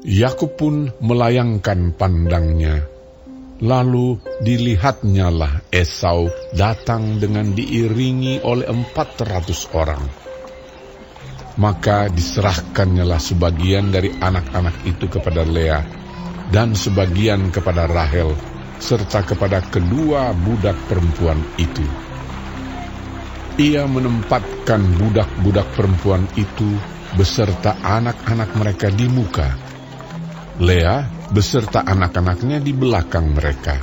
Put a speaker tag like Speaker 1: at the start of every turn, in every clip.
Speaker 1: Yakub pun melayangkan pandangnya. Lalu dilihatnyalah Esau datang dengan diiringi oleh empat ratus orang. Maka diserahkannyalah sebagian dari anak-anak itu kepada Lea, dan sebagian kepada Rahel, serta kepada kedua budak perempuan itu. Ia menempatkan budak-budak perempuan itu beserta anak-anak mereka di muka. Lea beserta anak-anaknya di belakang mereka,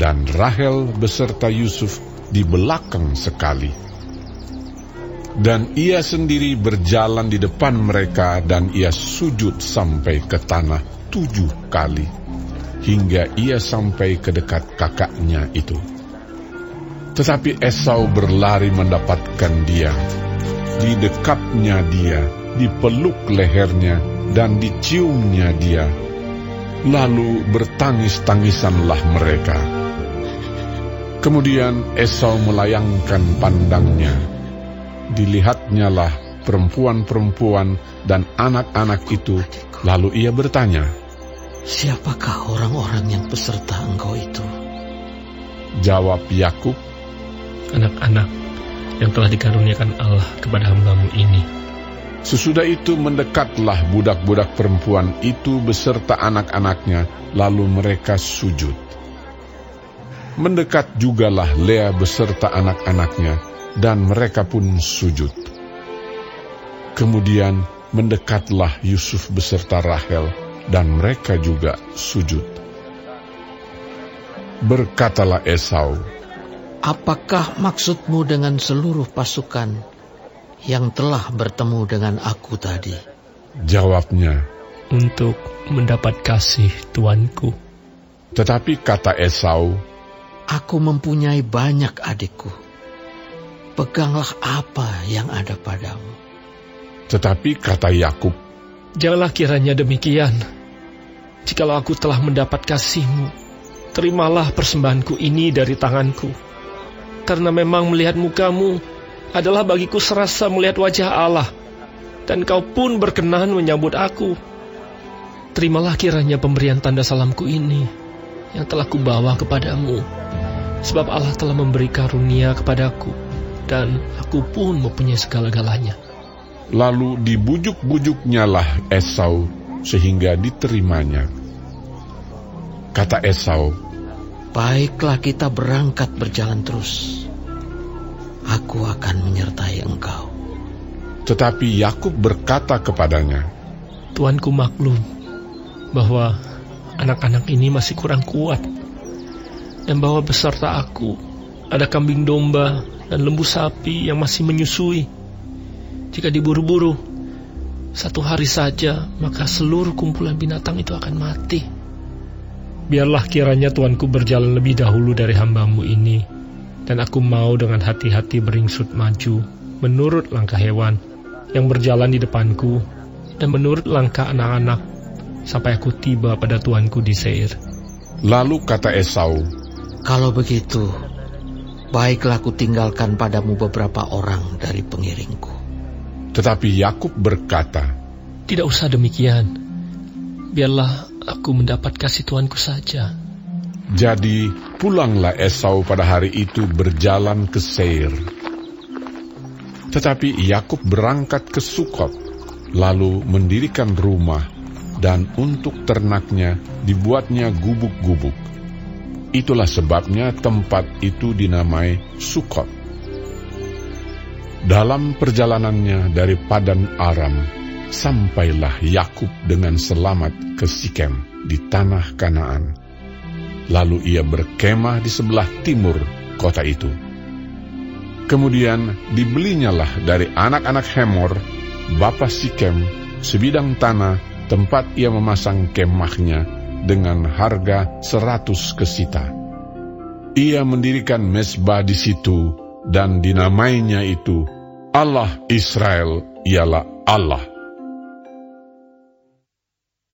Speaker 1: dan Rahel beserta Yusuf di belakang sekali. Dan ia sendiri berjalan di depan mereka, dan ia sujud sampai ke tanah tujuh kali, hingga ia sampai ke dekat kakaknya itu. Tetapi Esau berlari mendapatkan dia, di dekapnya dia, dipeluk lehernya, dan diciumnya dia, Lalu bertangis-tangisanlah mereka. Kemudian Esau melayangkan pandangnya. Dilihatnyalah perempuan-perempuan dan anak-anak itu, lalu ia bertanya,
Speaker 2: Siapakah orang-orang yang peserta engkau itu?
Speaker 1: Jawab Yakub,
Speaker 3: Anak-anak yang telah dikaruniakan Allah kepada hambamu ini.
Speaker 1: Sesudah itu mendekatlah budak-budak perempuan itu beserta anak-anaknya, lalu mereka sujud. Mendekat jugalah Lea beserta anak-anaknya, dan mereka pun sujud. Kemudian mendekatlah Yusuf beserta Rahel, dan mereka juga sujud. Berkatalah Esau,
Speaker 2: Apakah maksudmu dengan seluruh pasukan yang telah bertemu dengan aku tadi?
Speaker 1: Jawabnya,
Speaker 3: untuk mendapat kasih tuanku.
Speaker 1: Tetapi kata Esau,
Speaker 2: Aku mempunyai banyak adikku. Peganglah apa yang ada padamu.
Speaker 1: Tetapi kata Yakub,
Speaker 3: Janganlah kiranya demikian. Jikalau aku telah mendapat kasihmu, terimalah persembahanku ini dari tanganku. Karena memang melihat mukamu adalah bagiku serasa melihat wajah Allah, dan kau pun berkenan menyambut aku. Terimalah kiranya pemberian tanda salamku ini yang telah kubawa kepadamu, sebab Allah telah memberi karunia kepadaku, dan aku pun mempunyai segala-galanya.
Speaker 1: Lalu dibujuk-bujuknya lah Esau sehingga diterimanya. Kata Esau,
Speaker 2: Baiklah kita berangkat berjalan terus. Aku akan menyertai engkau.
Speaker 1: Tetapi Yakub berkata kepadanya,
Speaker 3: Tuanku maklum bahwa anak-anak ini masih kurang kuat dan bahwa beserta aku ada kambing domba dan lembu sapi yang masih menyusui. Jika diburu-buru, satu hari saja maka seluruh kumpulan binatang itu akan mati. Biarlah kiranya tuanku berjalan lebih dahulu dari hambamu ini, dan aku mau dengan hati-hati beringsut maju menurut langkah hewan yang berjalan di depanku dan menurut langkah anak-anak sampai aku tiba pada tuanku di Seir.
Speaker 1: Lalu kata Esau,
Speaker 2: Kalau begitu, baiklah aku tinggalkan padamu beberapa orang dari pengiringku.
Speaker 1: tetapi Yakub berkata,
Speaker 3: Tidak usah demikian. Biarlah aku mendapat kasih tuanku saja.
Speaker 1: Jadi pulanglah Esau pada hari itu berjalan ke Seir. Tetapi Yakub berangkat ke Sukot, lalu mendirikan rumah, dan untuk ternaknya dibuatnya gubuk-gubuk. Itulah sebabnya tempat itu dinamai Sukot. Dalam perjalanannya dari Padan Aram, sampailah Yakub dengan selamat ke Sikem di tanah Kanaan. Lalu ia berkemah di sebelah timur kota itu. Kemudian dibelinyalah dari anak-anak Hemor, bapa Sikem, sebidang tanah tempat ia memasang kemahnya dengan harga seratus kesita. Ia mendirikan mesbah di situ dan dinamainya itu Allah Israel ialah Allah.